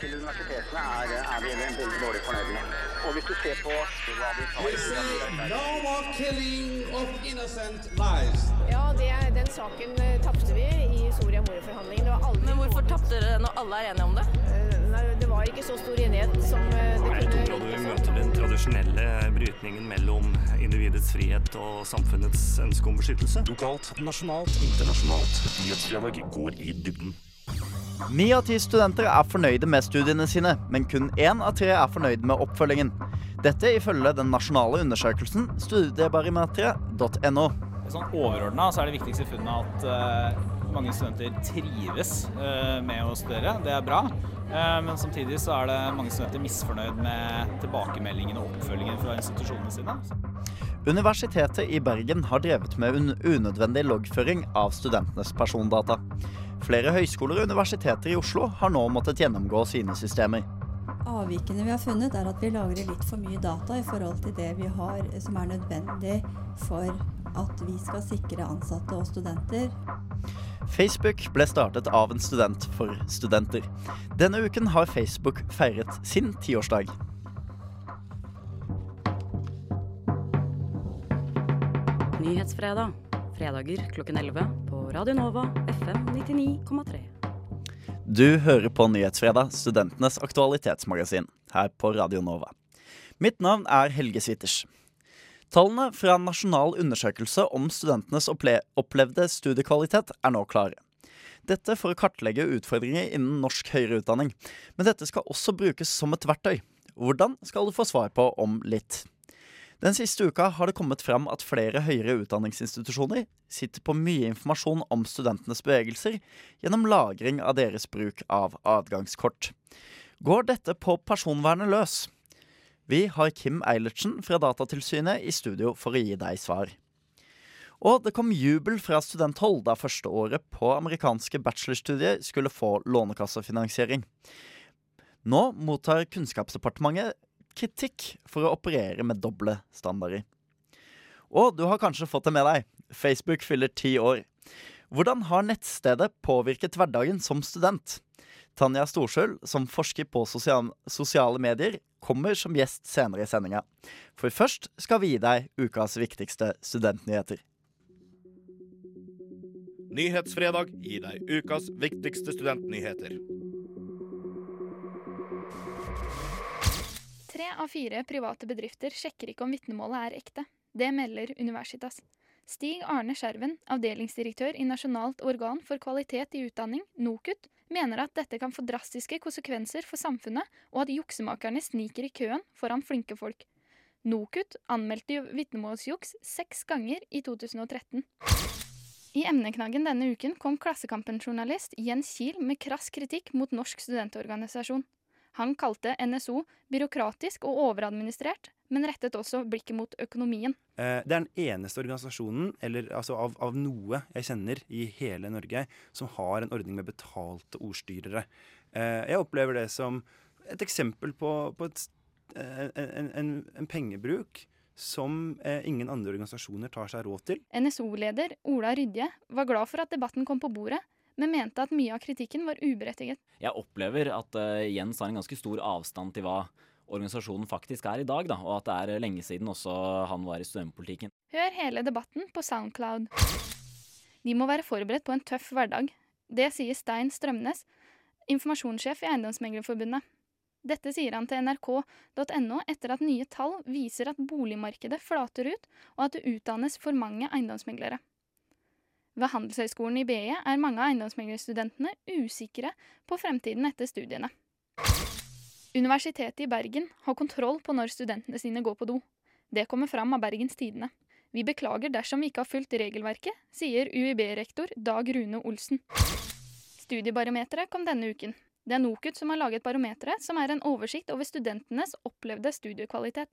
til universitetene er, er vi veldig dårlig fornøyd med. Og hvis du ser på hva de tar no more killing of innocent lives. Ja, det, den saken eh, tapte vi i Soria Moria-forhandlingene. Det var aldri Men hvorfor tapte dere når alle er enige om det? Eh, Nei, det var ikke så stor enighet som eh, det kunne er et du møter den tradisjonelle brytningen mellom individets frihet og samfunnets ønske om beskyttelse. Lokalt, nasjonalt, internasjonalt. Nyhetsdialog går i dybden. Ni av ti studenter er fornøyde med studiene sine, men kun én av tre er fornøyd med oppfølgingen. Dette ifølge den nasjonale undersøkelsen studiebarometeret.no. Sånn overordna så er det viktigste funnet at uh, mange studenter trives uh, med å studere. Det er bra. Uh, men samtidig så er det mange studenter misfornøyd med tilbakemeldingen og oppfølgingen fra institusjonene sine. Universitetet i Bergen har drevet med un unødvendig loggføring av studentenes persondata. Flere høyskoler og universiteter i Oslo har nå måttet gjennomgå sine systemer. Avvikene vi har funnet, er at vi lagrer litt for mye data i forhold til det vi har som er nødvendig for at vi skal sikre ansatte og studenter. Facebook ble startet av en student for studenter. Denne uken har Facebook feiret sin tiårsdag. Nyhetsfredag. Fredager klokken 11 på Radio Nova FM 99,3. Du hører på Nyhetsfredag, studentenes aktualitetsmagasin, her på Radio Nova. Mitt navn er Helge Switters. Tallene fra nasjonal undersøkelse om studentenes opple opplevde studiekvalitet er nå klare. Dette for å kartlegge utfordringer innen norsk høyere utdanning. Men dette skal også brukes som et verktøy. Hvordan skal du få svar på om litt. Den siste uka har det kommet fram at flere høyere utdanningsinstitusjoner sitter på mye informasjon om studentenes bevegelser gjennom lagring av deres bruk av adgangskort. Går dette på personvernet løs? Vi har Kim Eilertsen fra Datatilsynet i studio for å gi deg svar. Og det kom jubel fra studenthold da førsteåret på amerikanske bachelorstudier skulle få lånekassefinansiering. Nå mottar Kunnskapsdepartementet kritikk for å operere med doble standarder. Og du har kanskje fått det med deg. Facebook fyller ti år. Hvordan har nettstedet påvirket hverdagen som student? Tanja Storsjøl, som forsker på sosial sosiale medier, kommer som gjest senere i sendinga. For først skal vi gi deg ukas viktigste studentnyheter. Nyhetsfredag gir deg ukas viktigste studentnyheter. Tre av fire private bedrifter sjekker ikke om vitnemålet er ekte. Det melder Universitas. Stig Arne Skjerven, avdelingsdirektør i Nasjonalt organ for kvalitet i utdanning, NOKUT, mener at dette kan få drastiske konsekvenser for samfunnet, og at juksemakerne sniker i køen foran flinke folk. NOKUT anmeldte vitnemålsjuks seks ganger i 2013. I emneknaggen denne uken kom Klassekampen-journalist Jens Kiel med krass kritikk mot Norsk studentorganisasjon. Han kalte NSO byråkratisk og overadministrert, men rettet også blikket mot økonomien. Eh, Det er den eneste organisasjonen eller, altså av, av noe jeg kjenner i hele Norge som har en ordning med betalte ordstyrere. Eh, Jeg opplever det som et eksempel på, på et, eh, en, en, en pengebruk som ingen andre organisasjoner tar seg råd til. NSO-leder Ola Rydje var glad for at debatten kom på bordet, men mente at mye av kritikken var uberettiget. Jeg opplever at uh, Jens har en ganske stor avstand til hva organisasjonen faktisk er i dag, da, og at det er lenge siden også han var i studentpolitikken. Hør hele debatten på Soundcloud. De må være forberedt på en tøff hverdag. Det sier Stein Strømnes, informasjonssjef i Eiendomsmeglerforbundet. Dette sier han til nrk.no etter at nye tall viser at boligmarkedet flater ut, og at det utdannes for mange eiendomsmeglere. Ved Handelshøyskolen i BI er mange av eiendomsmeglerstudentene usikre på fremtiden etter studiene. Universitetet i Bergen har kontroll på når studentene sine går på do. Det kommer fram av Bergens Tidende. Vi beklager dersom vi ikke har fulgt regelverket, sier UiB-rektor Dag Rune Olsen. Studiebarometeret kom denne uken. Det er NOKUT som har laget barometeret, som er en oversikt over studentenes opplevde studiekvalitet.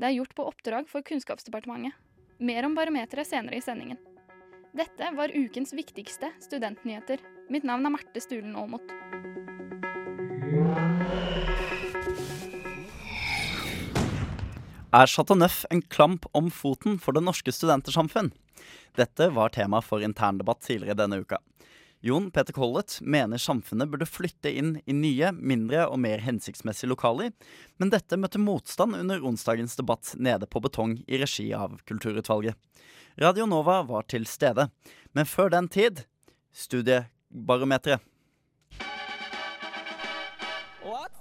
Det er gjort på oppdrag for Kunnskapsdepartementet. Mer om barometeret senere i sendingen. Dette var ukens viktigste studentnyheter. Mitt navn er Marte Stulen Aamodt. Er Chateauneuf en klamp om foten for det norske studentersamfunn? Dette var tema for interndebatt tidligere denne uka. Jon Peter Collett mener samfunnet burde flytte inn i nye, mindre og mer hensiktsmessige lokaler, men dette møtte motstand under onsdagens debatt nede på Betong i regi av Kulturutvalget. Radio Nova var til stede, men før den tid Studiebarometeret.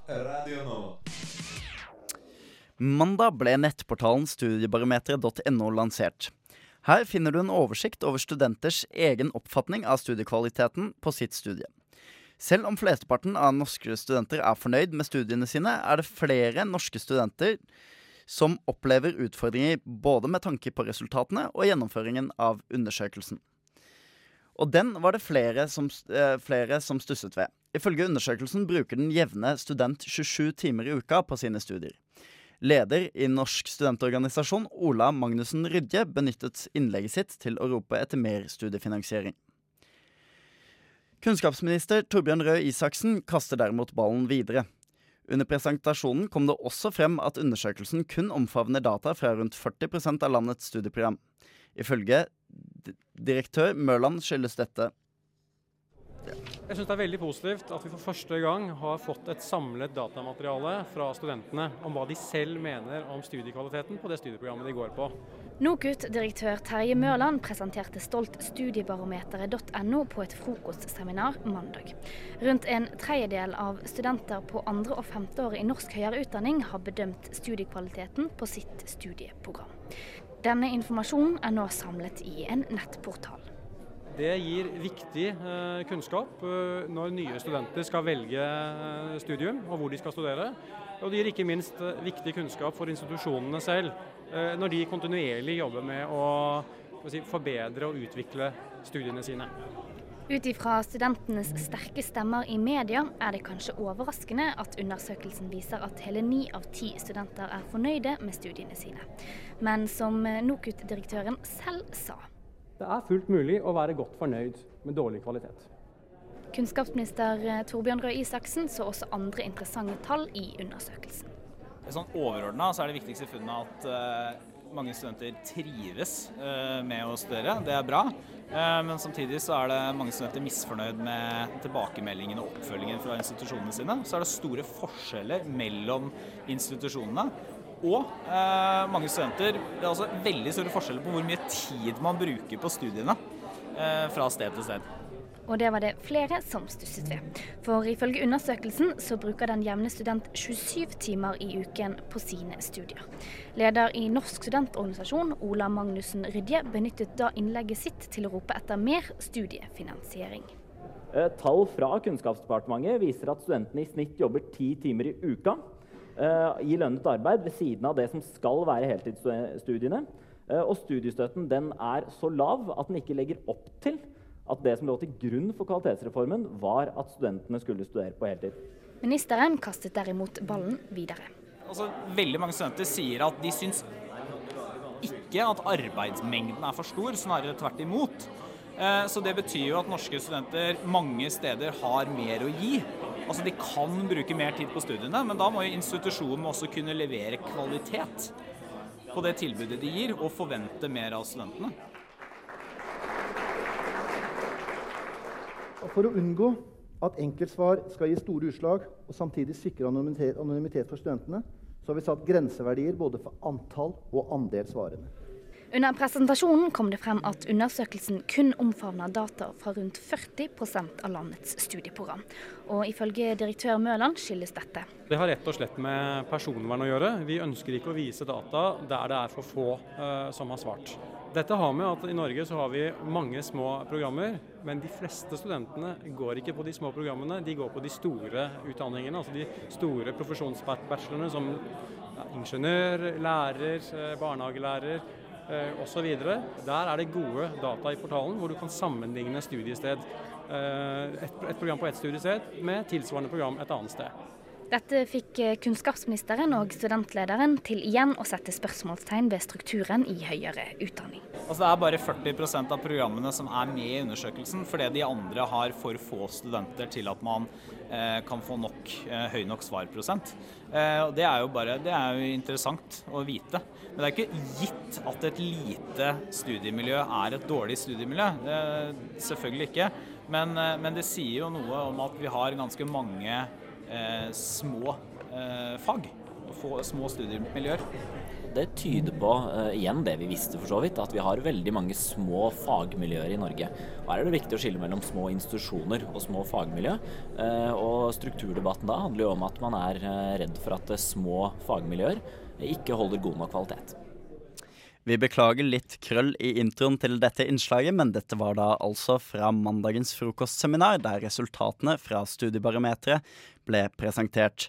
Radio Nova. Mandag ble nettportalen studiebarometeret.no lansert. Her finner du en oversikt over studenters egen oppfatning av studiekvaliteten på sitt studie. Selv om flesteparten av norske studenter er fornøyd med studiene sine, er det flere norske studenter som opplever utfordringer både med tanke på resultatene og gjennomføringen av undersøkelsen. Og den var det flere som, eh, flere som stusset ved. Ifølge undersøkelsen bruker den jevne student 27 timer i uka på sine studier. Leder i Norsk studentorganisasjon, Ola Magnussen Rydje, benyttet innlegget sitt til å rope etter mer studiefinansiering. Kunnskapsminister Torbjørn Røe Isaksen kaster derimot ballen videre. Under presentasjonen kom det også frem at undersøkelsen kun omfavner data fra rundt 40% av landets studieprogram. Ifølge direktør Mørland skyldes dette jeg synes det er veldig positivt at vi for første gang har fått et samlet datamateriale fra studentene om hva de selv mener om studiekvaliteten på det studieprogrammet de går på. NOKUT-direktør Terje Mørland presenterte stolt studiebarometeret.no på et frokostseminar mandag. Rundt en tredjedel av studenter på andre og femte år i norsk høyere utdanning har bedømt studiekvaliteten på sitt studieprogram. Denne informasjonen er nå samlet i en nettportal. Det gir viktig eh, kunnskap eh, når nye studenter skal velge eh, studium og hvor de skal studere. Og det gir ikke minst viktig kunnskap for institusjonene selv når de kontinuerlig jobber med å forbedre og utvikle studiene sine. Ut ifra studentenes sterke stemmer i media er det kanskje overraskende at undersøkelsen viser at hele ni av ti studenter er fornøyde med studiene sine. Men som NOKUT-direktøren selv sa, det er fullt mulig å være godt fornøyd med dårlig kvalitet. Kunnskapsminister eh, Torbjørn Røe Isaksen så også andre interessante tall i undersøkelsen. Sånn Overordna er det viktigste funnet at uh, mange studenter trives uh, med å studere. Det er bra. Men samtidig så er det mange studenter misfornøyd med tilbakemeldingen og oppfølgingen fra institusjonene sine. Så er det store forskjeller mellom institusjonene. Og eh, mange studenter Det er også veldig store forskjeller på hvor mye tid man bruker på studiene eh, fra sted til sted. Og det var det flere som stusset ved. For ifølge undersøkelsen så bruker den jevne student 27 timer i uken på sine studier. Leder i Norsk studentorganisasjon, Ola Magnussen Rydje, benyttet da innlegget sitt til å rope etter mer studiefinansiering. Eh, tall fra Kunnskapsdepartementet viser at studentene i snitt jobber ti timer i uka i lønnet arbeid ved siden av det som skal være heltidsstudiene. Uh, og studiestøtten den er så lav at den ikke legger opp til at det som lå til grunn for kvalitetsreformen, var at studentene skulle studere på heltid. Ministeren kastet derimot ballen videre. Altså, veldig mange studenter sier at de syns ikke at arbeidsmengden er for stor, snarere tvert imot. Eh, så det betyr jo at norske studenter mange steder har mer å gi. Altså De kan bruke mer tid på studiene, men da må jo institusjonen også kunne levere kvalitet på det tilbudet de gir, og forvente mer av studentene. For å unngå at enkeltsvar skal gi store utslag, og samtidig sikre anonymitet, for studentene, så har vi satt grenseverdier både for antall og andel svarende. Under presentasjonen kom det frem at undersøkelsen kun omfavner data fra rundt 40% av landets studieprogram. Og ifølge direktør Mørland skyldes dette. Det har rett og slett med personvern å gjøre. Vi ønsker ikke å vise data der det er for få uh, som har svart. Dette har med at I Norge så har vi mange små programmer, men de fleste studentene går ikke på de små programmene. De går på de store utdanningene, altså de store profesjonsbachelorene som ja, ingeniør, lærer, eh, barnehagelærer eh, osv. Der er det gode data i portalen hvor du kan sammenligne studiested. Eh, et, et program på ett studiested med tilsvarende program et annet sted. Dette fikk eh, kunnskapsministeren og studentlederen til igjen å sette spørsmålstegn ved strukturen i høyere utdanning. Altså det er bare 40% av programmene som er med i undersøkelsen, fordi de andre har for få studenter til at man eh, kan få nok, eh, høy nok svarprosent. Eh, det er jo bare, det er jo interessant å vite. Men det er ikke gitt at et lite studiemiljø er et dårlig studiemiljø. selvfølgelig ikke. Men, eh, men, det sier jo noe om at vi har ganske mange eh, små eh, fag. Få, små studiemiljøer. Det tyder på uh, igjen det vi visste for så vidt, at vi har veldig mange små fagmiljøer i Norge. Her er det viktig å skille mellom små institusjoner og små fagmiljø. Uh, og strukturdebatten da handler jo om at man er uh, redd for at små fagmiljøer ikke holder god nok kvalitet. Vi beklager litt krøll i introen til dette innslaget, men dette var da altså fra mandagens frokostseminar, der resultatene fra Studiebarometeret ble presentert.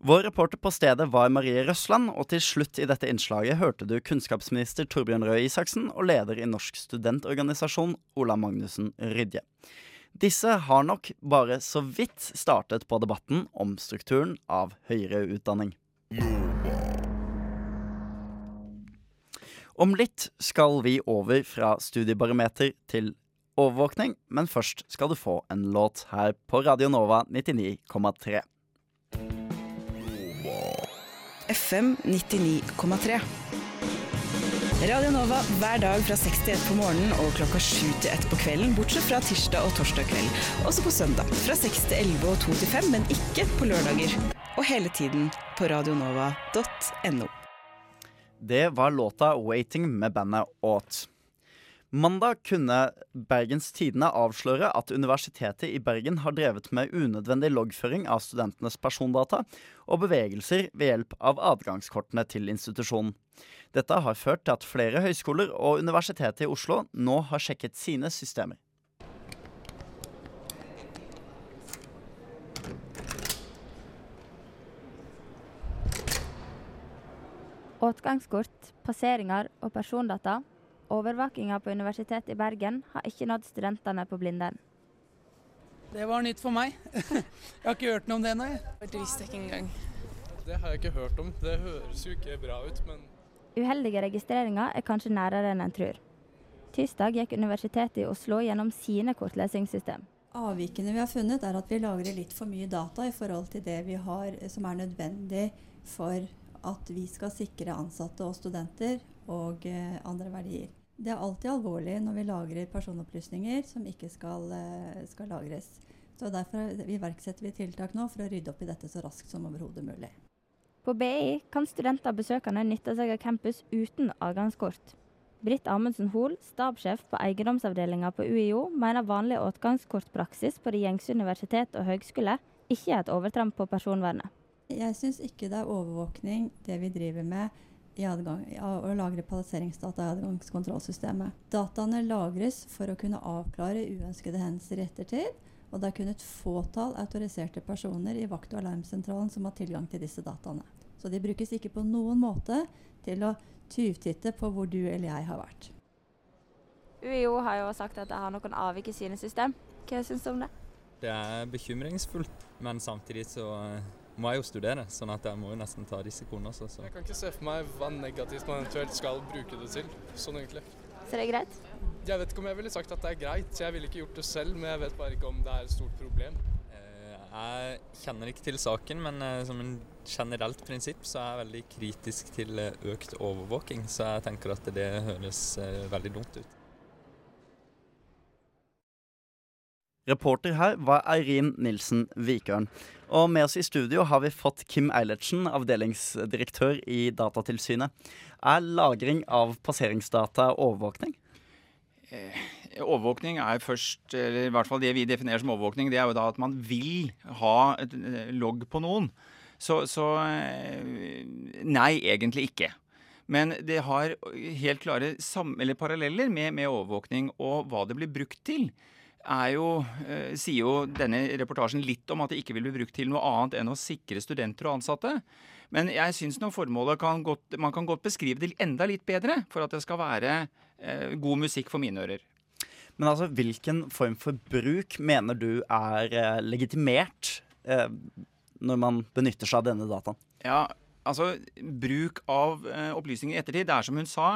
Vår reporter på stedet var Marie Røsland, og til slutt i dette innslaget hørte du kunnskapsminister Torbjørn Røe Isaksen og leder i Norsk studentorganisasjon Ola Magnussen Rydje. Disse har nok bare så vidt startet på debatten om strukturen av høyere utdanning. Om litt skal vi over fra studiebarometer til overvåkning, men først skal du få en låt her på Radio Nova 99,3. FM 99,3. Radio Nova hver dag fra 6 til 1 på morgenen og klokka 7 til 1 på kvelden, bortsett fra tirsdag og torsdag kveld. Også på søndag fra 6 til 11 og 2 til 5, men ikke på lørdager. Og hele tiden på radionova.no. Det var låta 'Waiting' med bandet Ought. Mandag kunne Bergens Tidende avsløre at Universitetet i Bergen har drevet med unødvendig loggføring av studentenes persondata og bevegelser ved hjelp av adgangskortene til institusjonen. Dette har ført til at flere høyskoler og Universitetet i Oslo nå har sjekket sine systemer. Åtgangskort, passeringer og persondata. Overvåkinga på Universitetet i Bergen har ikke nådd studentene på Blindern. Det var nytt for meg. Jeg har ikke hørt noe om det ennå. Det visste jeg ikke engang. Det har jeg ikke hørt om. Det høres jo ikke bra ut, men Uheldige registreringer er kanskje nærere enn en tror. Tirsdag gikk Universitetet i Oslo gjennom sine kortlesingssystem. Avvikene vi har funnet, er at vi lagrer litt for mye data i forhold til det vi har som er nødvendig for at vi skal sikre ansatte og studenter og eh, andre verdier. Det er alltid alvorlig når vi lagrer personopplysninger som ikke skal, eh, skal lagres. Så Derfor iverksetter vi tiltak nå for å rydde opp i dette så raskt som overhodet mulig. På BI kan studenter og besøkende nytte seg av campus uten adgangskort. Britt Amundsen Hoel, stabssjef på eiendomsavdelinga på UiO, mener vanlig adgangskortpraksis på det gjengse universitet og høgskole ikke er et overtramp på personvernet. Jeg syns ikke det er overvåkning det vi driver med i adgang, å lagre palasseringsdata i adgangskontrollsystemet. Dataene lagres for å kunne avklare uønskede hendelser i ettertid. Og det er kun et fåtall autoriserte personer i vakt- og alarmsentralen som har tilgang til disse dataene. Så de brukes ikke på noen måte til å tyvtitte på hvor du eller jeg har vært. UiO har jo sagt at det har noen avvik i sine system. Hva syns du om det? Det er bekymringsfullt, men samtidig så må jeg jo studere, sånn at jeg må jo nesten ta risikoen også. Så. Jeg kan ikke se for meg hva negativt man eventuelt skal bruke det til, sånn egentlig. Så det er greit? Jeg vet ikke om jeg ville sagt at det er greit. Jeg ville ikke gjort det selv, men jeg vet bare ikke om det er et stort problem. Eh, jeg kjenner ikke til saken, men eh, som en generelt prinsipp så er jeg veldig kritisk til eh, økt overvåking. Så jeg tenker at det høres veldig dumt ut. Reporter her var Eirin Nilsen Vikørn. Og med oss i studio har vi fått Kim Eilertsen, avdelingsdirektør i Datatilsynet. Er lagring av passeringsdata overvåkning? Eh, overvåkning er først, eller i hvert fall det vi definerer som overvåkning, det er jo da at man vil ha et eh, logg på noen. Så, så eh, nei, egentlig ikke. Men det har helt klare paralleller med, med overvåkning og hva det blir brukt til jo, eh, sier jo denne reportasjen litt om at det ikke vil bli brukt til noe annet enn å sikre studenter og ansatte. Men jeg syns formålet kan godt, man kan godt beskrive det enda litt bedre for at det skal være eh, god musikk for mine ører. Men altså, hvilken form for bruk mener du er eh, legitimert når man benytter seg av denne dataen? Ja, altså bruk av opplysninger i ettertid, det er som hun sa,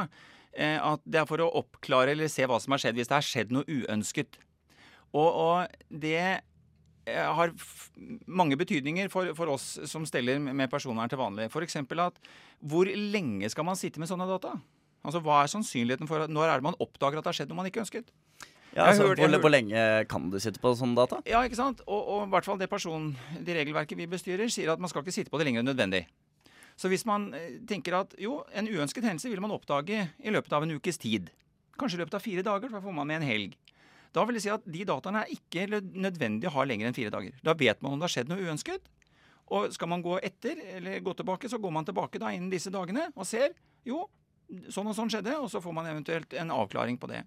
at det er for å oppklare eller se hva som har skjedd hvis det har skjedd noe uønsket. Og, og det eh, har mange betydninger for, for, oss som steller med personvern til vanlig. F.eks. at hvor lenge skal man sitte med sånne data? Altså Hva er sannsynligheten for at Når er det man oppdager at det har skjedd noe man ikke ønsket? Ja, altså, hørt, hvor, hvor lenge kan du sitte på sånne data? Ja, ikke sant? Og, og i hvert fall det person, det regelverket vi bestyrer, sier at man skal ikke sitte på det lenger enn nødvendig. Så hvis man eh, tenker at jo, en uønsket hendelse vil man oppdage i løpet av en ukes tid, kanskje i løpet av fire dager, for da får man med en helg, da vil jeg si at de dataene er ikke nødvendig å ha lenger enn fire dager. Da vet man om det har skjedd noe uønsket. Og skal man gå etter, eller gå tilbake, så går man tilbake da innen disse dagene og ser jo, sånn og sånn skjedde, og så får man eventuelt en avklaring på det.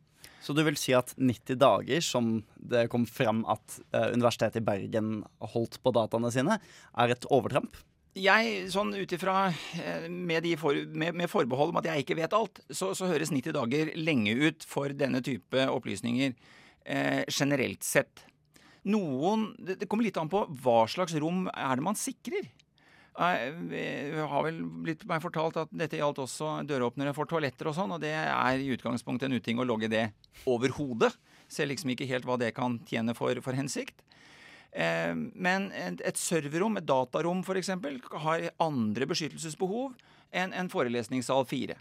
Så du vil si at 90 dager, som det kom frem at eh, Universitetet i Bergen holdt på dataene sine, er et overtramp? Jeg, sånn ut ifra eh, med, for, med, med forbehold om at jeg ikke vet alt, så, så høres 90 dager lenge ut for denne type opplysninger generelt sett. Noen det, kommer litt an på hva slags rom er det man sikrer. Jeg har vel blitt meg fortalt at dette gjaldt også døråpnere for toaletter og sånn, og det er i utgangspunktet en uting å logge det overhodet. Ser liksom ikke helt hva det kan tjene for, for hensikt. Eh, men et, serverrom, et datarom f.eks., har andre beskyttelsesbehov enn en forelesningssal 4.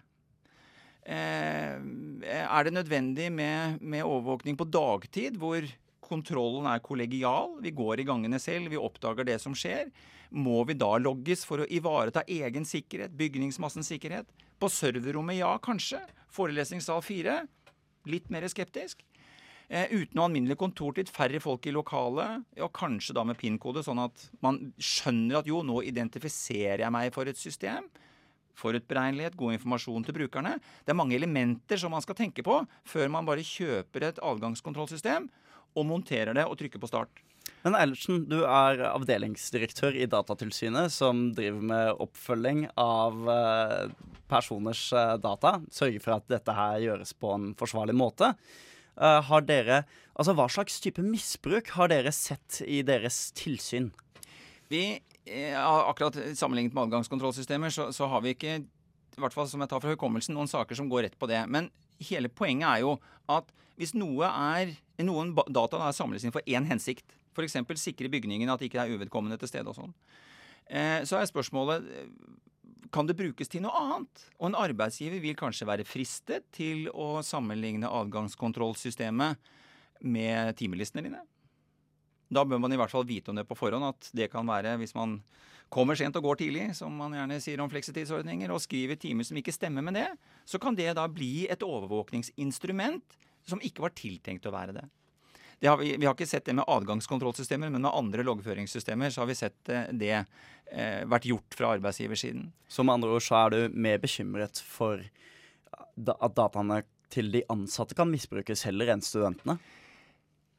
Eh, er det nødvendig med, med overvåkning på dagtid, hvor kontrollen er kollegial, vi går i gangene selv, vi oppdager det som skjer? Må vi da logges for å ivareta egen sikkerhet, bygningsmassens sikkerhet? På serverrommet, ja, kanskje. Forelesningssal 4, litt mer skeptisk. Eh, uten noe alminnelig kontortid, færre folk i lokalet, og kanskje da med PIN-kode, sånn at man skjønner at jo, nå identifiserer jeg meg for et system. Forutberegnelighet, god informasjon til brukerne. Det er mange elementer som man skal tenke på før man bare kjøper et adgangskontrollsystem og monterer det og trykker på start. Men Eilertsen, du er avdelingsdirektør i Datatilsynet, som driver med oppfølging av eh, personers eh, data. Sørger for at dette her gjøres på en forsvarlig måte. Eh, har dere, altså Hva slags type misbruk har dere sett i deres tilsyn? Vi, akkurat Sammenlignet med adgangskontrollsystemer, så, så har vi ikke i hvert fall som jeg tar fra hukommelsen, noen saker som går rett på det. Men hele poenget er jo at hvis noe er, noen data da er samles inn for én hensikt, f.eks. sikre bygningen at det ikke er uvedkommende til stede og sånn, eh, så er spørsmålet eh, kan det brukes til noe annet? Og en arbeidsgiver vil kanskje være fristet til å sammenligne adgangskontrollsystemet med timelistene dine. Da bør man i hvert fall vite om det på forhånd, at det kan være hvis man kommer sent og går tidlig, som man gjerne sier om fleksitidsordninger, og skriver timer som ikke stemmer med det, så kan det da bli et overvåkningsinstrument som ikke var tiltenkt å være det. det har vi, vi har ikke sett det med adgangskontrollsystemer, men med andre loggføringssystemer så har vi sett eh, det eh, vært gjort fra arbeidsgiversiden. Så med andre ord så er du mer bekymret for at dataene til de ansatte kan misbrukes heller enn studentene?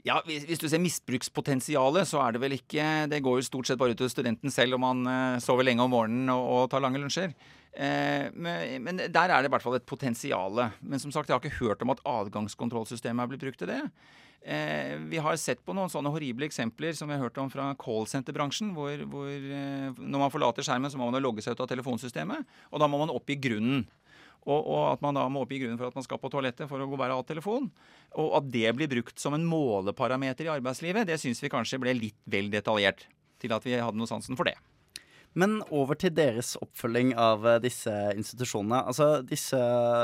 Ja, hvis, du ser misbrukspotensialet, så er det vel ikke Det går jo stort sett bare ut til studenten selv om man eh, sover lenge om morgenen og, og tar lange lunsjer. Eh, men, men der er det i hvert fall et potensial. Men som sagt, jeg har ikke hørt om at adgangskontrollsystemet er blitt brukt til det. Eh, vi har sett på noen sånne horrible eksempler som vi har hørt om fra callsenterbransjen. hvor, hvor eh, når man forlater skjermen, så må man logge seg ut av telefonsystemet, og da må man oppgi grunnen. Og, og at man da må oppgi grunnen for at man skal på toalettet for å gå bære av telefon. Og at det blir brukt som en måleparameter i arbeidslivet, det syns vi kanskje ble litt vel detaljert til at vi hadde noe sansen for det. Men over til deres oppfølging av eh, disse institusjonene. Altså, disse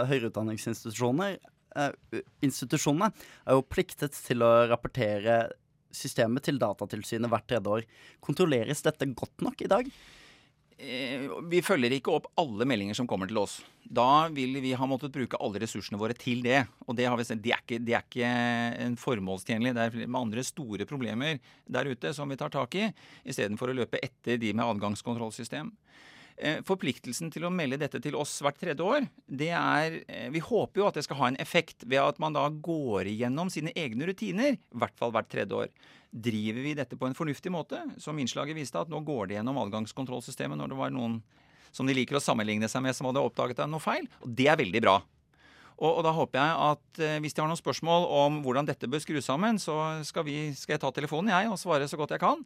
høyreutdanningsinstitusjonene eh, institusjonene er jo pliktet til å rapportere systemet til Datatilsynet hvert tredje år. Kontrolleres dette godt nok i dag? Eh, Vi følger ikke opp alle meldinger som kommer til oss. Da vil vi ha måttet bruke alle ressursene våre til det. Og det, det, er, ikke, det er ikke en formålstjenlig. Det er med andre store problemer der ute som vi tar tak i, istedenfor å løpe etter de med adgangskontrollsystem. Eh, Forpliktelsen til å melde dette til oss hvert tredje år, det er eh, Vi håper jo at det skal ha en effekt ved at man da går igjennom sine egne rutiner, i hvert fall hvert tredje år. Driver vi dette på en fornuftig måte, som innslaget viste, at nå går det gjennom adgangskontrollsystemet når det var noen som de liker å sammenligne seg med, som hadde oppdaget noe feil. Og det er veldig bra. Og, og da håper jeg at eh, hvis de har noen spørsmål om hvordan dette bør skru sammen, så skal, vi, skal jeg ta telefonen jeg og svare så godt jeg kan.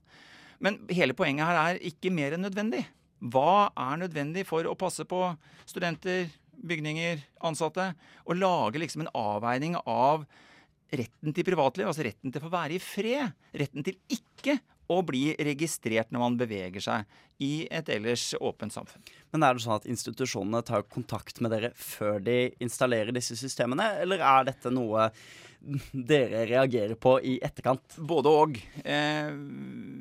Men hele poenget her er ikke mer enn nødvendig. Hva er nødvendig for å passe på studenter, bygninger, ansatte? Og lage liksom en avveining av retten til privatliv, altså retten til å få være i fred. Retten til ikke å bli registrert når man beveger seg i et ellers åpent samfunn. Men er det sånn at institusjonene tar kontakt med dere før de installerer disse systemene, eller er dette noe dere reagerer på i etterkant? Både og. Eh,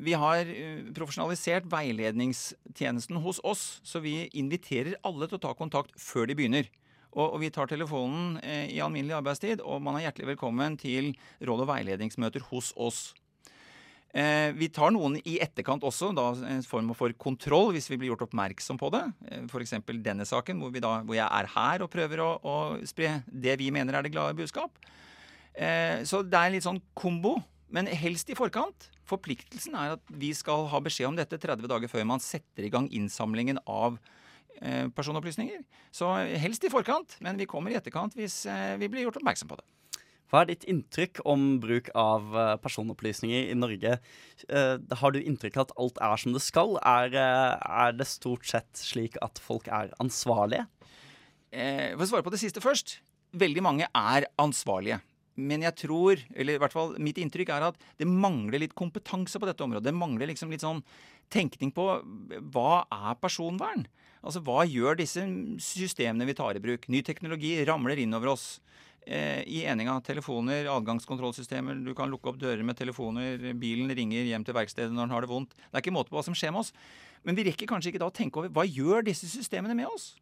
vi har eh, profesjonalisert veiledningstjenesten hos oss, så vi inviterer alle til å ta kontakt før de begynner. Og, og vi tar telefonen eh, i alminnelig arbeidstid, og man er hjertelig velkommen til råd- og veiledningsmøter hos oss. Eh, vi tar noen i etterkant også, da en form for kontroll, hvis vi blir gjort oppmerksom på det. Eh, F.eks. denne saken, hvor, da, hvor, jeg er her og prøver å, å, spre det vi mener er det glade budskap. Eh, så det er litt sånn kombo, men helst i forkant. Forpliktelsen er at vi skal ha beskjed om dette 30 dager før man setter i gang innsamlingen av personopplysninger. Så helst i forkant, men vi kommer i etterkant hvis vi blir gjort oppmerksom på det. Hva er ditt inntrykk om bruk av eh, personopplysninger i Norge? Eh, har du inntrykk av at alt er som det skal? Er, eh, er det stort sett slik at folk er ansvarlige? Eh, for å svare på det siste først. Veldig mange er ansvarlige. Men jeg tror, eller i hvert fall mitt inntrykk er at det mangler litt kompetanse på dette området. Det mangler liksom litt sånn tenkning på hva er personvern? Altså hva gjør disse systemene vi tar i bruk? Ny teknologi ramler inn over oss. Eh, I eninga telefoner, adgangskontrollsystemer, du kan lukke opp dører med telefoner, bilen ringer hjem til verkstedet når den har det vondt. Det er ikke måte på hva som skjer med oss. Men vi rekker kanskje ikke da å tenke over hva gjør disse systemene med oss?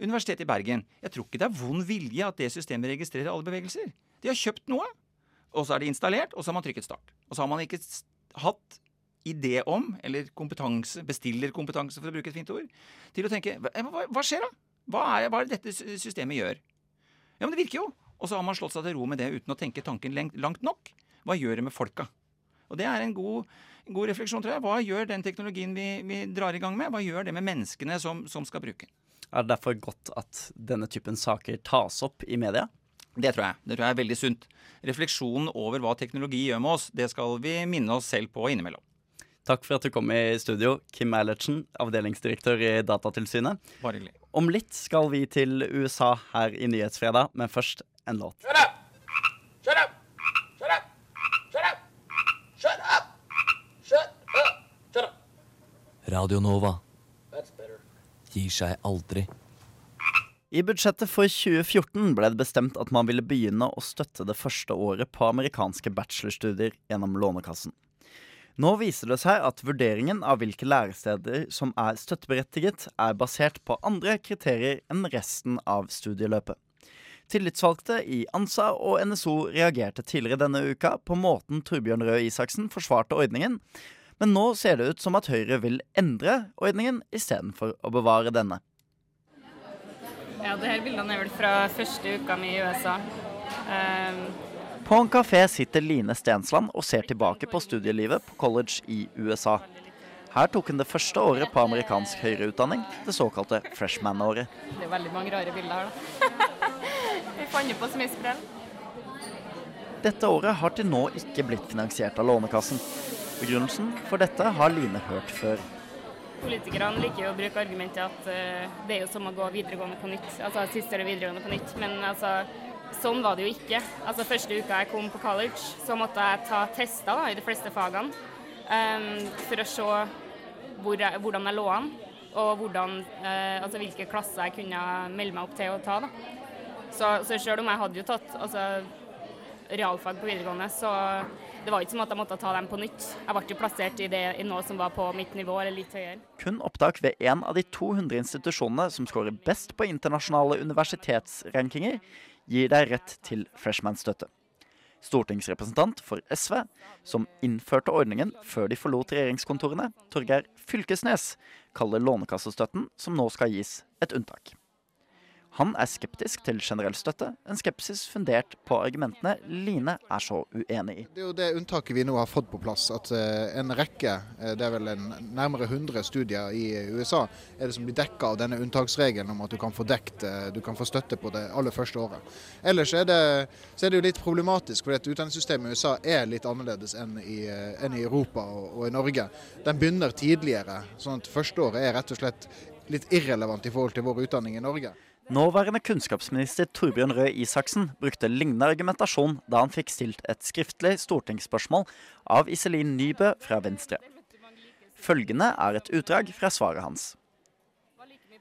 Universitetet i Bergen. Jeg tror ikke det er vond vilje at det systemet registrerer alle bevegelser. De har kjøpt noe, og så er det installert, og så har man trykket start. Og så har man ikke hatt idé om, eller kompetanse, bestillerkompetanse, for å bruke et fint ord, til å tenke hva, hva skjer da? Hva er, hva er det dette systemet gjør? Ja, men det virker jo. Og så har man slått seg til ro med det uten å tenke tanken langt nok. Hva gjør det med folka? Og det er en god, god refleksjon, tror jeg. Hva gjør den teknologien vi, vi, drar i gang med? Hva gjør det med menneskene som, som skal bruke? Er det derfor godt at denne typen saker tas opp i media? Det tror jeg. Det tror jeg er veldig sunt. Refleksjonen over hva teknologi gjør med oss, det skal vi minne oss selv på innimellom. Takk for at du kom i studio, Kim Eilertsen, avdelingsdirektør i Datatilsynet. Bare hyggelig. Om litt skal vi til USA her i Nyhetsfredag, men først en låt. Shut up! Shut up! Shut up! Shut up! Shut up! Shut up! Shut up! Radio Nova gir seg aldri. I budsjettet for 2014 ble det bestemt at man ville begynne å støtte det første året på amerikanske bachelorstudier gjennom Lånekassen. Nå viser det seg at vurderingen av hvilke læresteder som er støtteberettiget, er basert på andre kriterier enn resten av studieløpet. Tillitsvalgte i ANSA og NSO reagerte tidligere denne uka på måten Torbjørn Røe Isaksen forsvarte ordningen, men nå ser det ut som at Høyre vil endre ordningen istedenfor å bevare denne. Ja, det her bildene er vel fra første uka mi i USA. Um, På en kafé sitter Line Stensland og ser tilbake på studielivet på college i USA. Her tok hun det første året på amerikansk høyere utdanning, det såkalte freshman-året. det er veldig mange rare bilder her, da. Fant på så mye sprell. Dette året har til nå ikke blitt finansiert av Lånekassen. Begrunnelsen for dette har Line hørt før. Politikerne liker jo å bruke argumentet at uh, det er jo som å gå videregående på nytt. Altså siste året videregående på nytt. Men altså, sånn var det jo ikke. Altså Første uka jeg kom på college, så måtte jeg ta tester da, i de fleste fagene. Um, for å se hvor jeg, hvordan jeg lå an, og hvordan, uh, altså hvilke klasser jeg kunne melde meg opp til å ta. da. Så, så selv om jeg hadde jo tatt altså, realfag på videregående, så det var ikke som at jeg måtte ta dem på nytt. Jeg ble jo plassert i, det, i noe som var på mitt nivå, eller litt høyere. Kun opptak ved en av de 200 institusjonene som scorer best på internasjonale universitetsrankinger, gir deg rett til freshman-støtte. Stortingsrepresentant for SV, som innførte ordningen før de forlot regjeringskontorene, Torgeir Fylkesnes, kaller Lånekassestøtten, som nå skal gis, et unntak. Han er skeptisk til generell støtte, en skepsis fundert på argumentene Line er så uenig i. Det er jo det unntaket vi nå har fått på plass. At uh, en rekke, uh, det er vel nærmere 100 studier i USA, er det som blir dekka av denne unntaksregelen om at du kan få dekt, uh, du kan få støtte på det aller første året. Ellers er det, er det jo litt problematisk, for utdanningssystemet i USA er litt annerledes enn i, enn i Europa og, og i Norge. Den begynner tidligere, sånn at første året er rett og slett litt irrelevant i forhold til vår utdanning i Norge. Nåværende kunnskapsminister Torbjørn Røe Isaksen brukte lignende argumentasjon da han fikk stilt et skriftlig stortingsspørsmål av Iselin Nybø fra Venstre. Følgende er et utdrag fra svaret hans.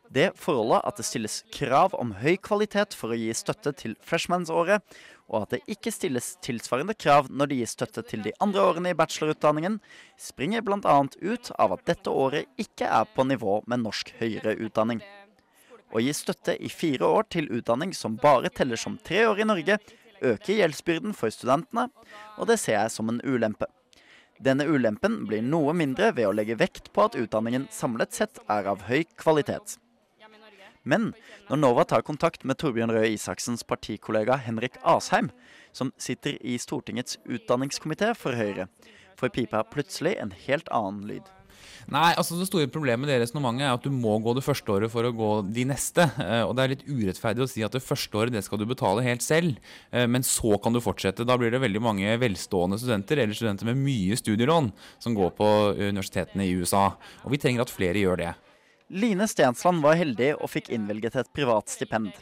Det forholdet at det stilles krav om høy kvalitet for å gi støtte til freshmansåret, og at det ikke stilles tilsvarende krav når det gis støtte til de andre årene i bachelorutdanningen, springer bl.a. ut av at dette året ikke er på nivå med norsk høyere utdanning. Å gi støtte i fire år til utdanning som bare teller som tre år i Norge, øker gjeldsbyrden for studentene, og det ser jeg som en ulempe. Denne ulempen blir noe mindre ved å legge vekt på at utdanningen samlet sett er av høy kvalitet. Men når Nova tar kontakt med Torbjørn Røe Isaksens partikollega Henrik Asheim, som sitter i Stortingets utdanningskomité for Høyre, får pipa plutselig en helt annen lyd. Nei, altså Det store problemet med det resonnementet er at du må gå det første året for å gå de neste. Eh, og Det er litt urettferdig å si at det første året det skal du betale helt selv, eh, men så kan du fortsette. Da blir det veldig mange velstående studenter eller studenter med mye studielån som går på universitetene i USA. Og vi trenger at flere gjør det. Line Stensland var heldig og fikk innvilget et privat stipend.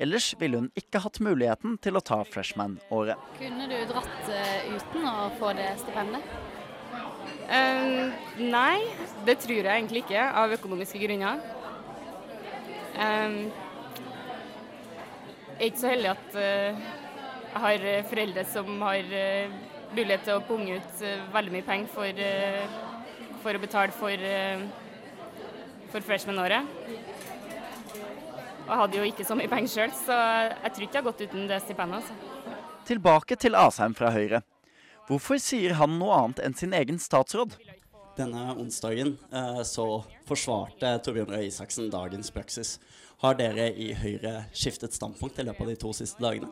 Ellers ville hun ikke hatt muligheten til å ta freshman-året. Kunne du dratt uh, uten å få det stipendet? Um, nei, det tror jeg egentlig ikke, av økonomiske grunner. Um, jeg er ikke så heldig at uh, jeg har foreldre som har uh, mulighet til å punge ut uh, veldig mye penger for, for å betale for, for freshman-året. Og jeg hadde jo ikke så mye penger sjøl, så jeg tror ikke jeg har gått uten det stipendet. Altså. Tilbake til Asheim fra Høyre. Hvorfor sier han noe annet enn sin egen statsråd? Denne onsdagen eh, så forsvarte Torbjørn Røe Isaksen dagens praksis. Har dere i Høyre skiftet standpunkt i løpet av de to siste dagene?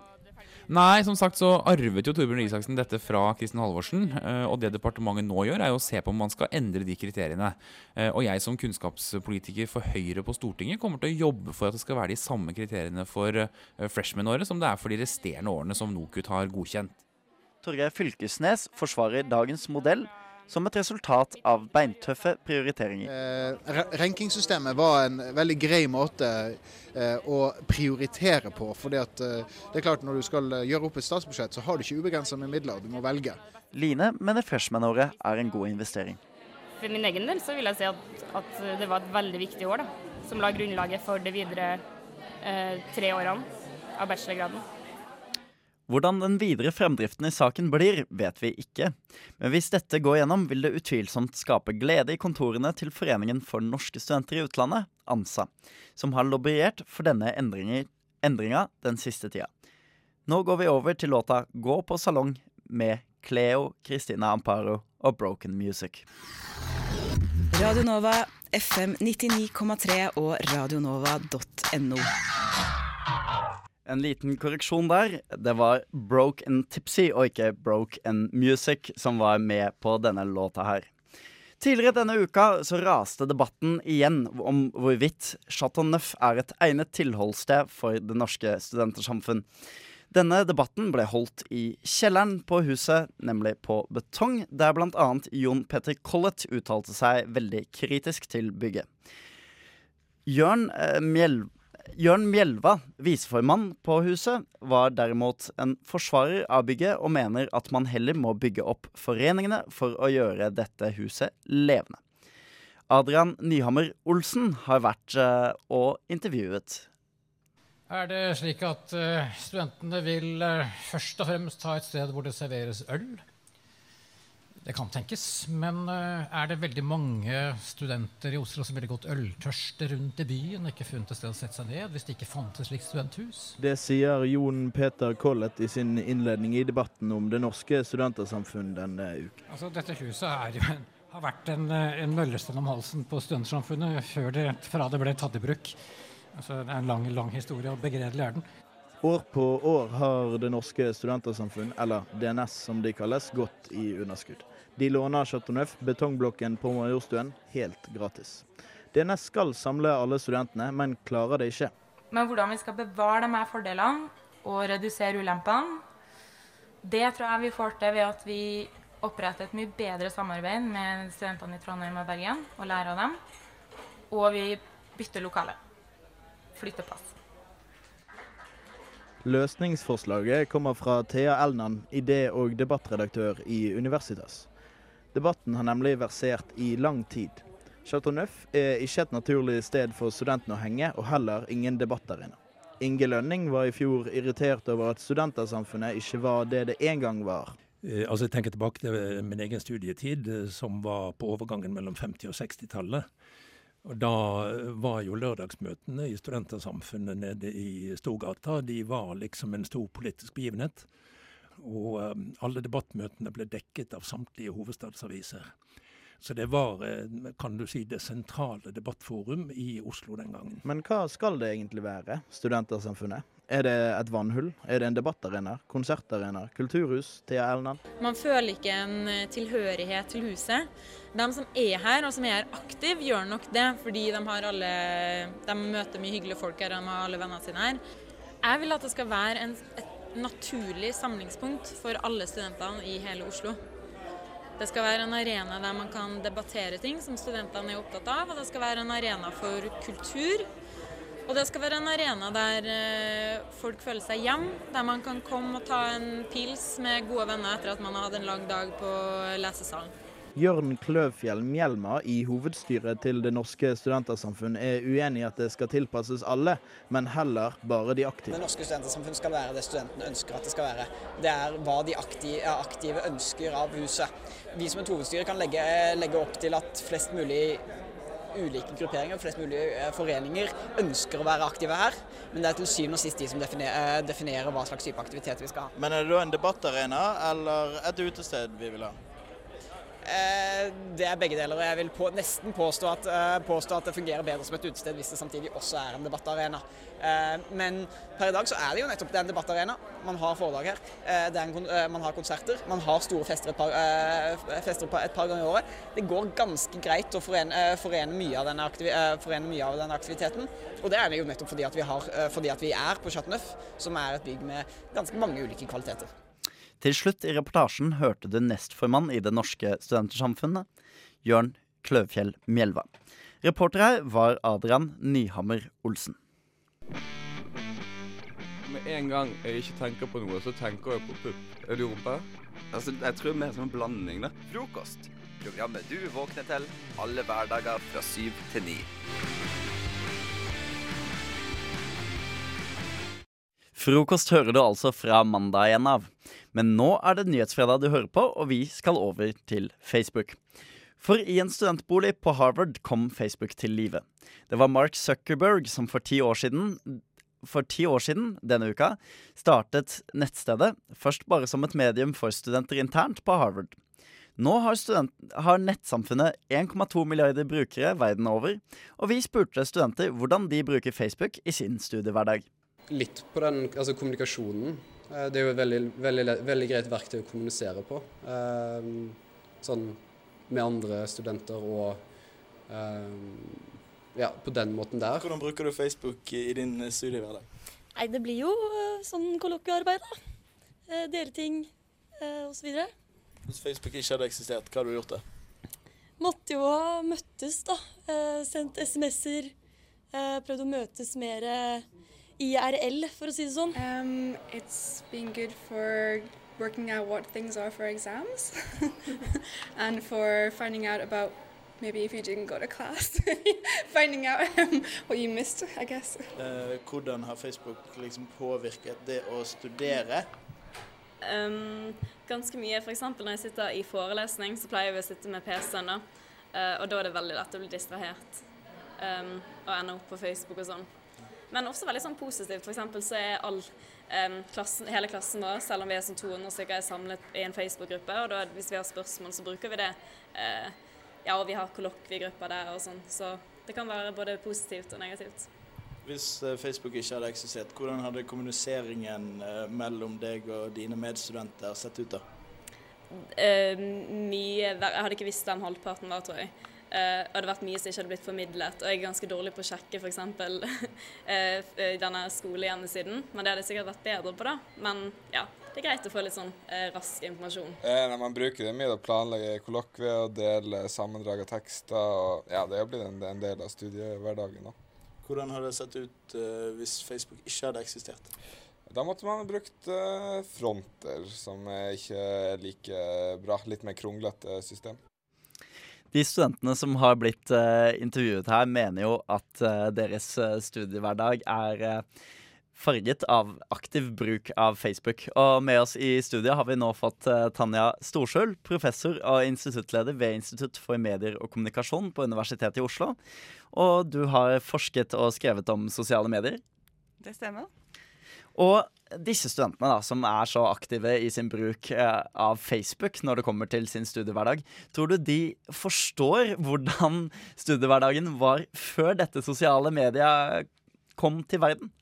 Nei, som sagt så arvet jo Torbjørn Isaksen dette fra Kristin Halvorsen. Eh, og det departementet nå gjør, er jo å se på om man skal endre de kriteriene. Eh, og jeg som kunnskapspolitiker for Høyre på Stortinget kommer til å jobbe for at det skal være de samme kriteriene for freshman-året som det er for de resterende årene som NOKUT har godkjent. Torgeir Fylkesnes forsvarer dagens modell som et resultat av beintøffe prioriteringer. Eh, rankingsystemet var en veldig grei måte eh, å prioritere på. fordi at eh, det er klart Når du skal eh, gjøre opp et statsbudsjett, så har du ikke ubegrensa med midler. Du må velge. Line mener freshman-året er en god investering. For min egen del så vil jeg si at, at det var et veldig viktig år, da, som la grunnlaget for de videre eh, tre årene av bachelorgraden. Hvordan den videre fremdriften i saken blir, vet vi ikke. Men hvis dette går gjennom, vil det utvilsomt skape glede i kontorene til Foreningen for norske studenter i utlandet, ANSA, som har lobbyert for denne endringa den siste tida. Nå går vi over til låta 'Gå på salong' med Cleo, Christina Amparo og Broken Music. Radio Nova, FM 99,3 og radionova.no. En liten korreksjon der. Det var Broke and Tipsy og ikke Broke and Music som var med på denne låta her. Tidligere denne uka så raste debatten igjen om hvorvidt Chateau Neuf er et egnet tilholdssted for det norske studentersamfunn. Denne debatten ble holdt i kjelleren på huset, nemlig på betong, der bl.a. Jon Petter Collett uttalte seg veldig kritisk til bygget. Jørn eh, Jørn Mjelva, viseformann på huset, var derimot en forsvarer av bygget og mener at man heller må bygge opp foreningene for å gjøre dette huset levende. Adrian Nyhammer Olsen har vært uh, og intervjuet. Er det slik at uh, studentene vil uh, først og fremst ha et sted hvor det serveres øl? Det kan tenkes, men uh, er det veldig mange studenter i Oslo som ville gått øltørste rundt i byen og ikke funnet et sted å sette seg ned hvis det ikke fantes slikt studenthus? Det sier Jon Peter Collett i sin innledning i debatten om det norske studentersamfunn denne uken. Altså, dette huset jo en, har vært en, en møllesten om halsen på studentersamfunnet før det, fra det ble tatt i bruk. Altså, det er en lang, lang historie, og begredelig er den. År på år har Det norske studentersamfunn, eller DNS som de kalles, gått i underskudd. De låner Chateau Neuf, betongblokken på Majorstuen, helt gratis. DNS skal samle alle studentene, men klarer det ikke. Men hvordan vi skal bevare de her fordelene og redusere ulempene, det tror jeg vi får til ved at vi oppretter et mye bedre samarbeid med studentene i Trondheim og Bergen og lærer av dem. Og vi bytter lokale. Flytter plass. Løsningsforslaget kommer fra Thea Elnan, idé- og debattredaktør i Universitas. Debatten har nemlig versert i lang tid. Chateau Neuf er ikke et naturlig sted for studentene å henge, og heller ingen debattarena. Inge Lønning var i fjor irritert over at studentersamfunnet ikke var det det en gang var. Eh, altså Jeg tenker tilbake til min egen studietid, eh, som var på overgangen mellom 50- og 60-tallet. Og Da var jo lørdagsmøtene i Studentersamfunnet nede i Storgata de var liksom en stor politisk begivenhet. Og eh, alle debattmøtene ble dekket av samtlige hovedstadsaviser. Så det var eh, kan du si, det sentrale debattforum i Oslo den gangen. Men hva skal det egentlig være, Studentersamfunnet? Er det et vannhull? Er det en debattarena? Konsertarena? Kulturhus? Thea Elnan? Man føler ikke en eh, tilhørighet til huset. De som er her og som er her aktiv, gjør nok det fordi de, har alle, de møter mye hyggelige folk her, de har alle vennene sine her. Jeg vil at det skal være en, et naturlig samlingspunkt for alle studentene i hele Oslo. Det skal være en arena der man kan debattere ting som studentene er opptatt av, og det skal være en arena for kultur. Og det skal være en arena der eh, folk føler seg hjem, der man kan komme og ta en pils med gode venner etter at man har hatt en lang dag på lesesalen. Jørn Kløvfjell Mjelma i hovedstyret til Det norske studentersamfunn er uenig i at det skal tilpasses alle, men heller bare de aktive. Det norske studentersamfunn skal være det studentene ønsker at det skal være. Det er hva de aktive, aktive ønsker av huset. Vi som et hovedstyre kan legge, legge opp til at flest mulig ulike grupperinger, flest mulig eh, foreninger ønsker å være aktive her. Men det er til syvende og sist de som definerer, definerer hva slags type aktivitet vi skal ha. Men er det da en debattarena eller et utested vi vil ha? Eh, det er begge deler. og Jeg vil på, nesten påstå at, eh, påstå at, det fungerer bedre som et utested hvis det samtidig også er en debattarena. Eh, men per i dag så er det jo nettopp det er en debattarena. Man har foredrag her, en, man har konserter, man har store fester et par, fester et par ganger i året. Det går ganske greit å forene, forene, mye, av forene mye av denne aktiviteten. Og det er det jo nettopp fordi at vi, har, fordi at vi er på Chateau Neuf, som er et bygg med ganske mange ulike kvaliteter. Til slutt i reportasjen hørte du nestformann i Det norske studentersamfunnet, Jørn Kløvfjell Mjelva. Reporter her var Adrian Nyhammer Olsen. Med en gang jeg ikke tenker på noe, så tenker jeg på pupp. Er du rumpe? Altså, jeg tror mer som en blanding, da. Frokost. Programmet du våkner til alle hverdager fra syv til ni. Frokost hører du altså fra mandag igjen av. Men nå er det Nyhetsfredag du hører på, og vi skal over til Facebook. For i en studentbolig på Harvard kom Facebook til live. Det var Mark Zuckerberg som for ti år siden for ti år siden denne uka startet nettstedet, først bare som et medium for studenter internt på Harvard. Nå har, student, har nettsamfunnet 1,2 milliarder brukere verden over, og vi spurte studenter hvordan de bruker Facebook i sin studiehverdag. Litt på den altså kommunikasjonen. Det er jo et veldig, veldig, veldig greit verktøy å kommunisere på. Sånn med andre studenter og ja, på den måten der. Hvordan bruker du Facebook i din studiehverdag? Nei, Det blir jo sånn kollokviearbeid, da. Dele ting osv. Hvis Facebook ikke hadde eksistert, hva hadde du gjort da? Måtte jo ha møttes, da. Sendt SMS-er. Prøvd å møtes mer IRL, for å si det sånn. Um, it's been good for working out what things are for exams and for finding out about maybe if you didn't go to class, finding out um, what you missed, I guess. Uh, hvordan har Facebook liksom påvirket det å studere? Um, ganske mye. F.eks. når jeg sitter i forelesning, så pleier vi å sitte med PC-en. da. Uh, og da er det veldig lett å bli distrahert um, og ende opp på Facebook og sånn. Men også veldig sånn positivt. For så er all, um, klassen, hele klassen vår, selv om vi er som 200 stykker, er samlet i en Facebook-gruppe. Og da, hvis vi har spørsmål, så bruker vi det. Uh, ja, og vi har kollokviegrupper der og sånn. Så det kan være både positivt og negativt. Hvis eh, Facebook ikke hadde eksistert, hvordan hadde kommuniseringen eh, mellom deg og dine medstudenter sett ut da? Uh, mye Jeg hadde ikke visst hvem halvparten var, tror jeg. Uh, det hadde vært mye som ikke hadde blitt formidlet. Og jeg er ganske dårlig på å sjekke f.eks. uh, denne skolehjemmesiden. Men det hadde jeg sikkert vært bedre på, da. Men ja, det er greit å få litt sånn uh, rask informasjon. Eh, man bruker det mye til å planlegge kollokvier og dele sammendrag av tekster. Og, ja, det har blitt en, en del av studiehverdagen. da. Hvordan hadde det sett ut uh, hvis Facebook ikke hadde eksistert? Da måtte man ha brukt uh, fronter, som er ikke er like bra. Litt mer kronglete system. De studentene som har blitt eh, intervjuet her, mener jo at eh, deres eh, studiehverdag er farget av aktiv bruk av Facebook. Og med oss i studiet har vi nå fått Tanja Storsjøl, professor og instituttleder ved Institutt for medier og kommunikasjon på Universitetet i Oslo. Og du har forsket og skrevet om sosiale medier. Det stemmer. Og disse studentene da, som er så aktive i sin bruk eh, av Facebook når det kommer til sin studiehverdag, tror du de forstår hvordan studiehverdagen var før dette sosiale mediet kom til verden?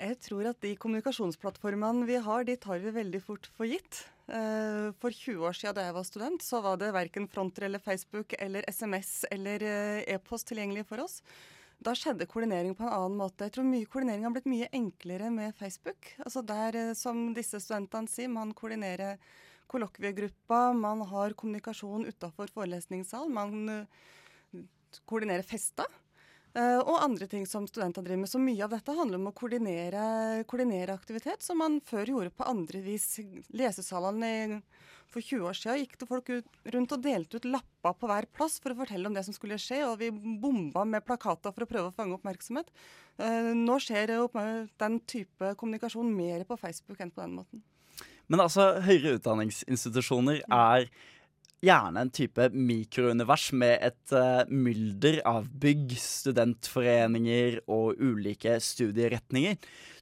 Jeg tror at de kommunikasjonsplattformene vi har, de tar vi veldig fort for gitt. Eh, For 20 år siden da jeg var student, så var det verken Fronter eller Facebook eller SMS eller eh, e-post tilgjengelig for oss. Da skjedde koordinering på en annen måte. Jeg tror mye koordinering har blitt mye enklere med Facebook. Altså der, eh, som disse studentene sier, man koordinerer kollokviegruppa, man har kommunikasjon utafor forelesningssal, man eh, koordinerer fester. eh, og andre ting som studenter driver med. Så mye av dette handler om å koordinere, koordinere aktivitet, som man før gjorde på andre vis. Lesesalene for 20 år siden gikk det folk ut, rundt og delte ut lapper på hver plass for å fortelle om det som skulle skje, og vi bomba med plakater for å prøve å fange oppmerksomhet. Eh, nå skjer jo den type kommunikasjon mer på Facebook enn på den måten. Men altså, høyere utdanningsinstitusjoner er gjerne en type mikrounivers med et uh, mylder av bygg, studentforeninger og ulike studieretninger.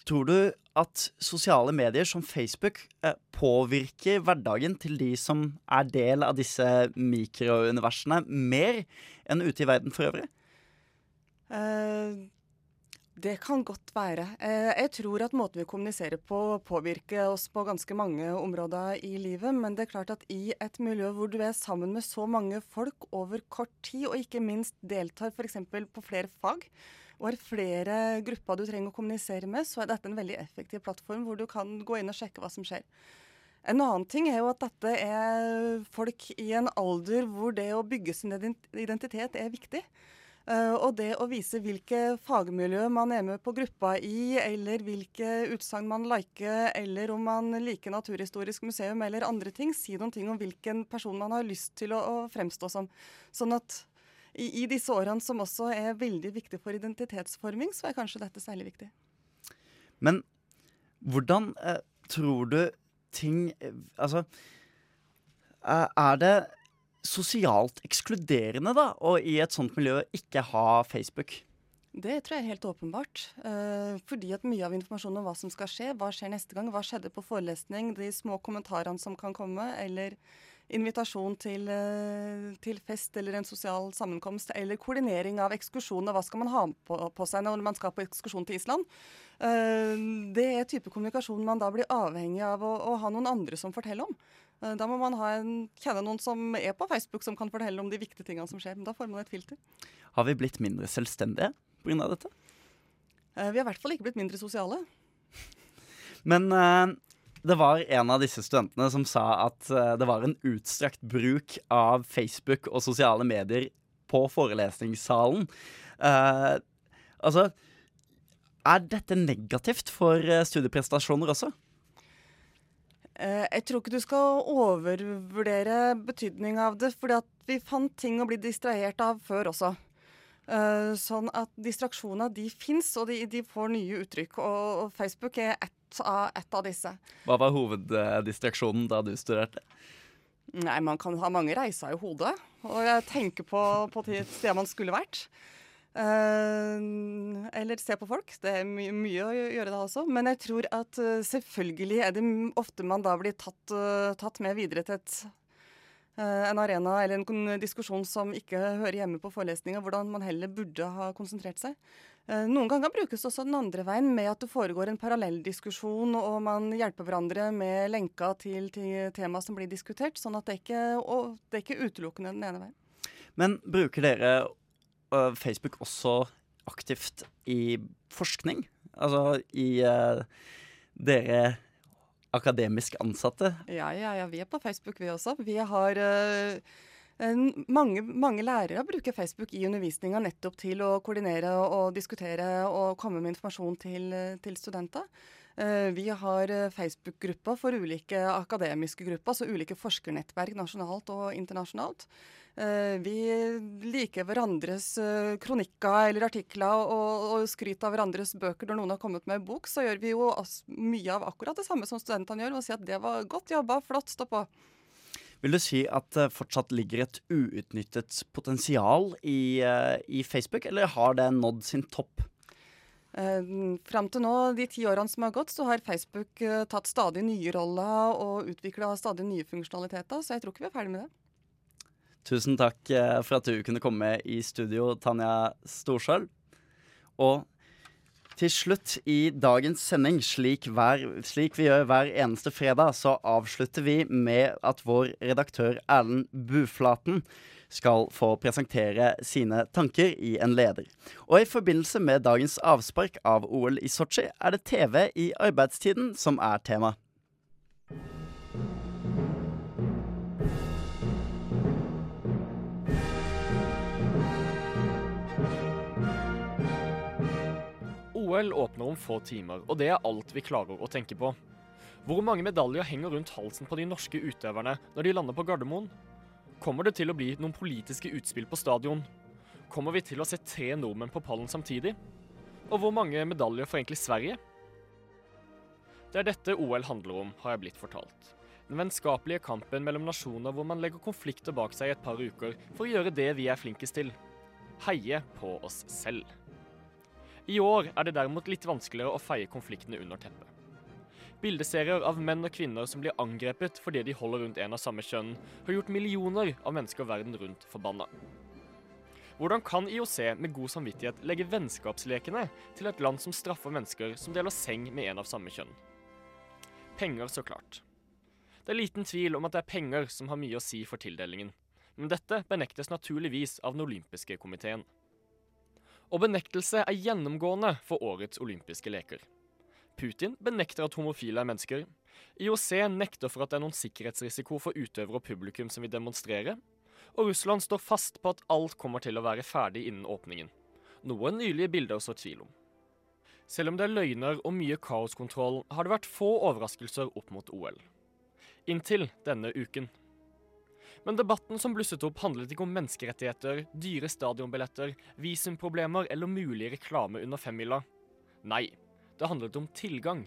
Tror du at sosiale medier som Facebook uh, påvirker hverdagen til de som er del av disse mikrouniversene, mer enn ute i verden for øvrig? Eh, det kan godt være. Eh, jeg tror at måten vi kommuniserer på påvirker oss på ganske mange områder i livet, men det er klart at i et miljø hvor du er sammen med så mange folk over kort tid, og ikke minst deltar f.eks. på flere fag, og har flere grupper du trenger å kommunisere med, så er dette en veldig effektiv plattform hvor du kan gå inn og sjekke hva som skjer. En annen ting er jo at dette er folk i en alder hvor det å bygge sin identitet er viktig. Eh, og det å vise hvilke fagmiljø man er med på gruppa i, eller hvilke utsagn man liker, eller om man liker Naturhistorisk museum eller andre ting, si noen ting om hvilken person man har lyst til å, fremstå som. Sånn at i, i disse årene som også er veldig viktig for identitetsforming, så er kanskje dette særlig viktig. Men hvordan eh, tror du ting eh, Altså eh, Er det sosialt ekskluderende, da, å i et sånt miljø ikke ha Facebook? Det tror jeg er helt åpenbart. Eh, fordi at mye av informasjonen om hva som skal skje, hva skjer neste gang, hva skjedde på forelesning, de små kommentarene som kan komme, eller invitasjon til, eh, til fest eller en sosial sammenkomst, eller koordinering av ekskursjoner, hva skal man ha på, på seg når man skal på ekskursjon til Island. Eh, det er type kommunikasjon man da blir avhengig av å, å ha noen andre som forteller om. Eh, Da må man en, kjenne noen som er på Facebook som kan fortelle om de viktige tingene som skjer. Men Da får man et filter. Har vi blitt mindre selvstendige pga. dette? Eh, Vi har i hvert fall ikke blitt mindre sosiale. Men eh, det var en av disse studentene som sa at det var en utstrakt bruk av Facebook og sosiale medier på forelesningssalen. Altså Er dette negativt for studieprestasjoner også? Eh, Jeg tror ikke du skal overvurdere betydninga av det, fordi vi fant ting å bli distrahert av før også. Eh, Sånn at distraksjoner de fins, og de, de får nye uttrykk. Og, Facebook er ett av, ett av disse. Hva var hoveddistraksjonen da du studerte? Nei, man kan ha mange reiser i hodet, og jeg tenker på, på de steder man skulle vært. Eh, eller se på folk. Det er my mye å gjøre da også. Men jeg tror at uh, selvfølgelig er det ofte man da blir tatt, uh, tatt med videre til et, en arena eller en diskusjon som ikke hører hjemme på forelesninga, hvordan man heller burde ha konsentrert seg. Noen ganger brukes også den andre veien, med at det foregår en parallelldiskusjon, og man hjelper hverandre med lenka til, til tema som blir diskutert. Sånn at det ikke, og det er ikke utelukkende den ene veien. Men bruker dere øh, Facebook også aktivt i forskning? Altså i uh, dere akademisk ansatte? Ja, ja, ja, vi er på Facebook vi også. Vi har uh, mange, mange lærere bruker Facebook i undervisninga nettopp til å koordinere og diskutere og komme med informasjon til, eh, til studenter. Eh, Vi har eh, Facebook-grupper for ulike akademiske grupper, altså ulike forskernettverk nasjonalt og internasjonalt. Eh, Vi liker hverandres kronikker eller artikler og, og skryter av hverandres bøker. Når noen har kommet med en bok, så gjør vi jo mye av akkurat det samme som studentene gjør, og sier at det var godt jobba, flott, stå på. Vil du si at det fortsatt ligger et uutnyttet potensial i, i Facebook, eller har det nådd sin topp? Eh, Fram til nå, de ti årene som har gått, så har Facebook eh, tatt stadig nye roller og utvikla stadig nye funksjonaliteter, så jeg tror ikke vi er ferdig med det. Tusen takk eh, for at du kunne komme i studio, Tanja Storsjøl. Og til slutt i dagens sending, slik, hver, slik vi gjør hver eneste fredag, så avslutter vi med at vår redaktør Erlend Buflaten skal få presentere sine tanker i en leder. Og i forbindelse med dagens avspark av OL i Sotsji, er det TV i arbeidstiden som er tema. OL åpner om få timer, og det er alt vi klarer å tenke på. Hvor mange medaljer henger rundt halsen på de norske utøverne når de lander på Gardermoen? Kommer det til å bli noen politiske utspill på stadion? Kommer vi til å se tre nordmenn på pallen samtidig? Og hvor mange medaljer får egentlig Sverige? Det er dette OL handler om, har jeg blitt fortalt. Den vennskapelige kampen mellom nasjoner hvor man legger konflikter bak seg i et par uker for å gjøre det vi er flinkest til. Heie på oss selv. I år er det derimot litt vanskeligere å feie konfliktene under teppet. Bildeserier av menn og kvinner som blir angrepet fordi de holder rundt en av samme kjønn, har gjort millioner av mennesker verden rundt forbanna. Hvordan kan IOC med god samvittighet legge vennskapslekene til et land som straffer mennesker som deler seng med en av samme kjønn? Penger, så klart. Det er liten tvil om at det er penger som har mye å si for tildelingen, men dette benektes naturligvis av den olympiske komiteen. Og benektelse er gjennomgående for årets olympiske leker. Putin benekter at homofile er mennesker. IOC nekter for at det er noen sikkerhetsrisiko for utøvere og publikum som vil demonstrere. Og Russland står fast på at alt kommer til å være ferdig innen åpningen. Noe nylige bilder så tvil om. Selv om det er løgner og mye kaoskontroll, har det vært få overraskelser opp mot OL. Inntil denne uken. Men debatten som blusset opp, handlet ikke om menneskerettigheter, dyre stadionbilletter, visumproblemer eller mulig reklame under femmila. Nei, det handlet om tilgang.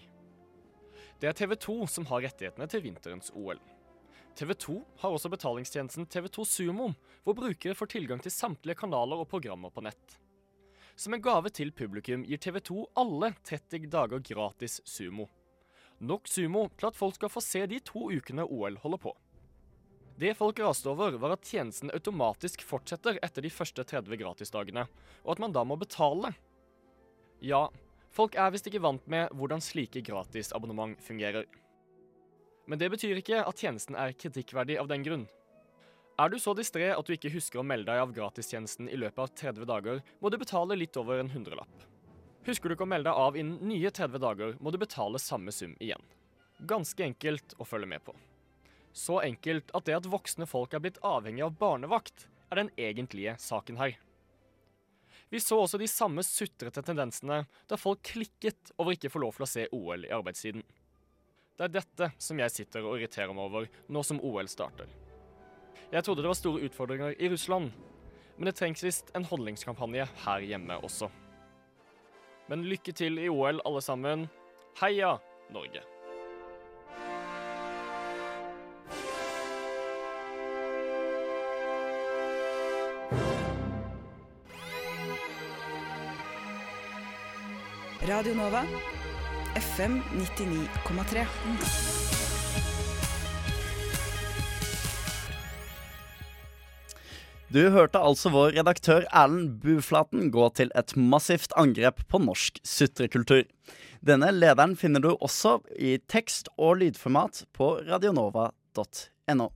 Det er TV 2 som har rettighetene til vinterens OL. TV 2 har også betalingstjenesten TV2 Sumo, hvor brukere får tilgang til samtlige kanaler og programmer på nett. Som en gave til publikum gir TV 2 alle 30 dager gratis Sumo. Nok Sumo til at folk skal få se de to ukene OL holder på. Det folk raste over, var at tjenesten automatisk fortsetter etter de første 30 gratisdagene, og at man da må betale. Ja, folk er visst ikke vant med hvordan slike gratisabonnement fungerer. Men det betyr ikke at tjenesten er kritikkverdig av den grunn. Er du så distré at du ikke husker å melde deg av gratistjenesten i løpet av 30 dager, må du betale litt over en hundrelapp. Husker du ikke å melde deg av innen nye 30 dager, må du betale samme sum igjen. Ganske enkelt å følge med på. Så enkelt at det at voksne folk er blitt avhengig av barnevakt, er den egentlige saken her. Vi så også de samme sutrete tendensene da folk klikket over ikke å få lov til å se OL i arbeidstiden. Det er dette som jeg sitter og irriterer meg over nå som OL starter. Jeg trodde det var store utfordringer i Russland, men det trengs visst en holdningskampanje her hjemme også. Men lykke til i OL, alle sammen. Heia Norge! Radio Nova. FM 99,3. Du hørte altså vår redaktør Erlend Buflaten gå til et massivt angrep på norsk sutrekultur. Denne lederen finner du også i tekst- og lydformat på radionova.no.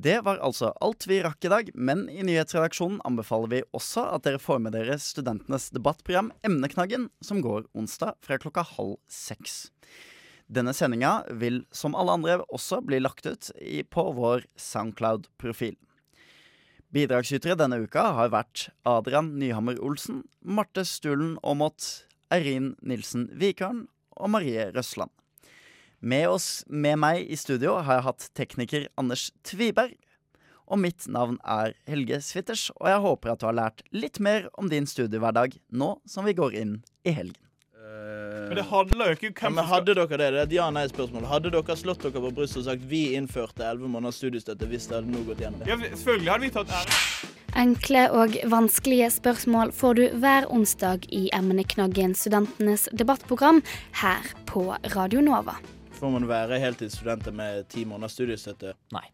Det var altså alt vi rakk i dag, men i nyhetsredaksjonen anbefaler vi også at dere får med dere studentenes debattprogram Emneknaggen, som går onsdag fra klokka halv seks. Denne sendinga vil som alle andre også bli lagt ut på vår Soundcloud-profil. Bidragsytere denne uka har vært Adrian Nyhammer Olsen, Marte Stulen Aamodt, Eirin Nilsen Vikørn og Marie Røsland. Med, oss, med meg i studio har jeg hatt tekniker Anders Tviberg. Og mitt navn er Helge Switters, og jeg håper at du har lært litt mer om din studiehverdag nå som vi går inn i helgen. Men det handler jo ikke om Ja, men hadde dere det? Det er et ja-nei-spørsmål. Hadde dere slått dere på brystet og sagt vi innførte 11 måneders studiestøtte hvis det hadde nå gått gjennom? Ja, selvfølgelig hadde vi tatt ære. Enkle og vanskelige spørsmål får du hver onsdag i emneknaggen Studentenes debattprogram her på Radio Nova. Får man være heltidsstudenter med ti måneders studiestøtte? Nei.